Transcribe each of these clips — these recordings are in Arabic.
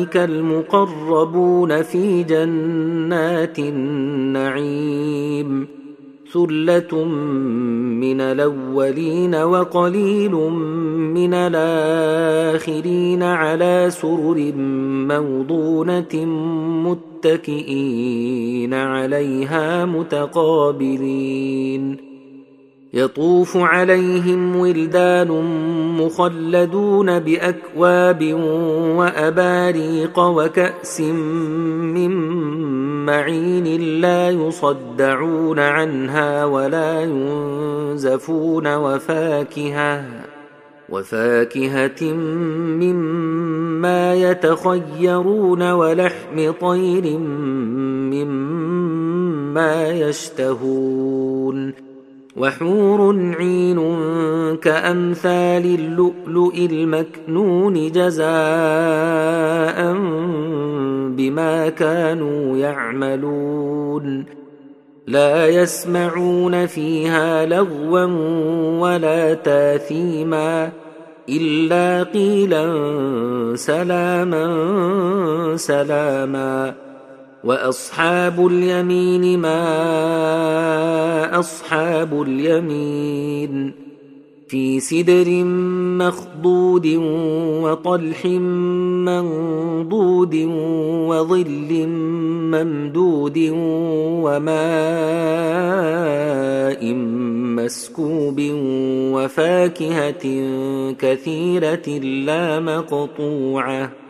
أولئك المقربون في جنات النعيم. ثلة من الأولين وقليل من الآخرين على سرر موضونة متكئين عليها متقابلين. يطوف عليهم ولدان مخلدون بأكواب وأباريق وكأس من معين لا يصدعون عنها ولا ينزفون وفاكهة وفاكهة مما يتخيرون ولحم طير مما يشتهون وحور عين كأمثال اللؤلؤ المكنون جزاء بما كانوا يعملون. لا يسمعون فيها لغوا ولا تاثيما إلا قيلا سلاما سلاما. واصحاب اليمين ما اصحاب اليمين في سدر مخضود وطلح منضود وظل ممدود وماء مسكوب وفاكهه كثيره لا مقطوعه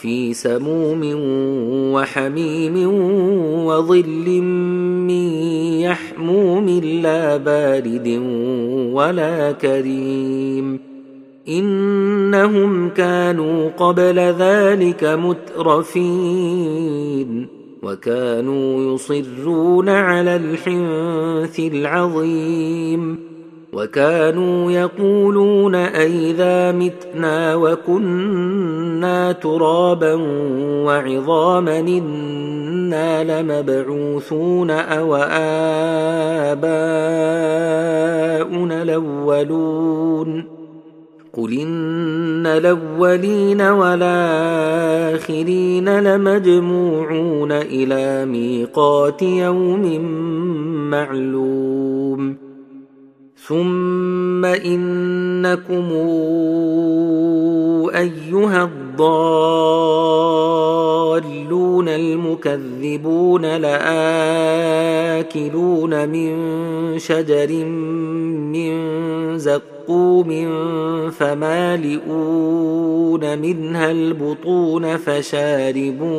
في سموم وحميم وظل من يحموم لا بارد ولا كريم. إنهم كانوا قبل ذلك مترفين وكانوا يصرون على الحنث العظيم. وكانوا يقولون أئذا متنا وكنا ترابا وعظاما إنا لمبعوثون أو آباؤنا الأولون قل إن الأولين والآخرين لمجموعون إلى ميقات يوم معلوم ثم انكم ايها الضالون المكذبون لاكلون من شجر من زقوم فمالئون منها البطون فشاربون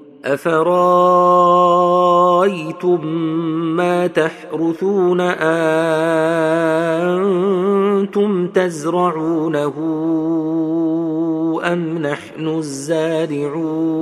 أفرأيتم ما تحرثون أنتم تزرعونه أم نحن الزارعون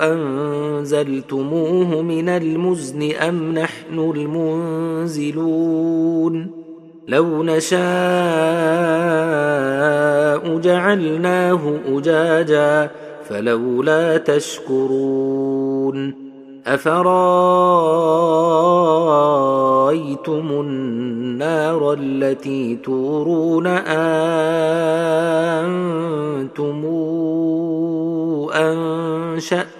أنزلتموه من المزن أم نحن المنزلون؟ لو نشاء جعلناه أجاجا فلولا تشكرون. أفرأيتم النار التي تورون أنتم أنشأتم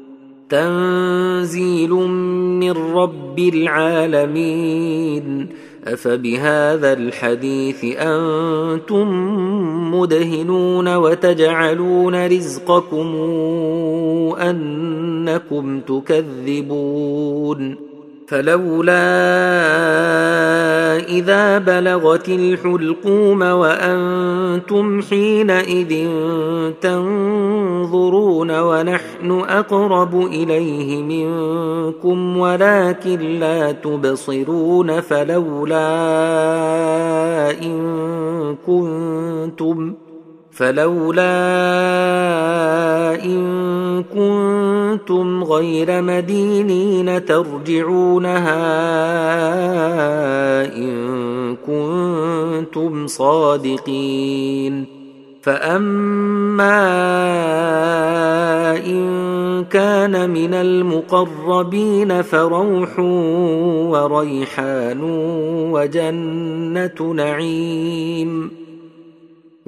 تنزيل من رب العالمين أفبهذا الحديث أنتم مدهنون وتجعلون رزقكم أنكم تكذبون فلولا إذا بلغت الحلقوم وأنتم حينئذ تنظرون ونحن أقرب إليه منكم ولكن لا تبصرون فلولا إن كنتم فلولا إن كنتم غير مدينين ترجعونها إن كنتم صادقين. فأما إن كان من المقربين فروح وريحان وجنة نعيم.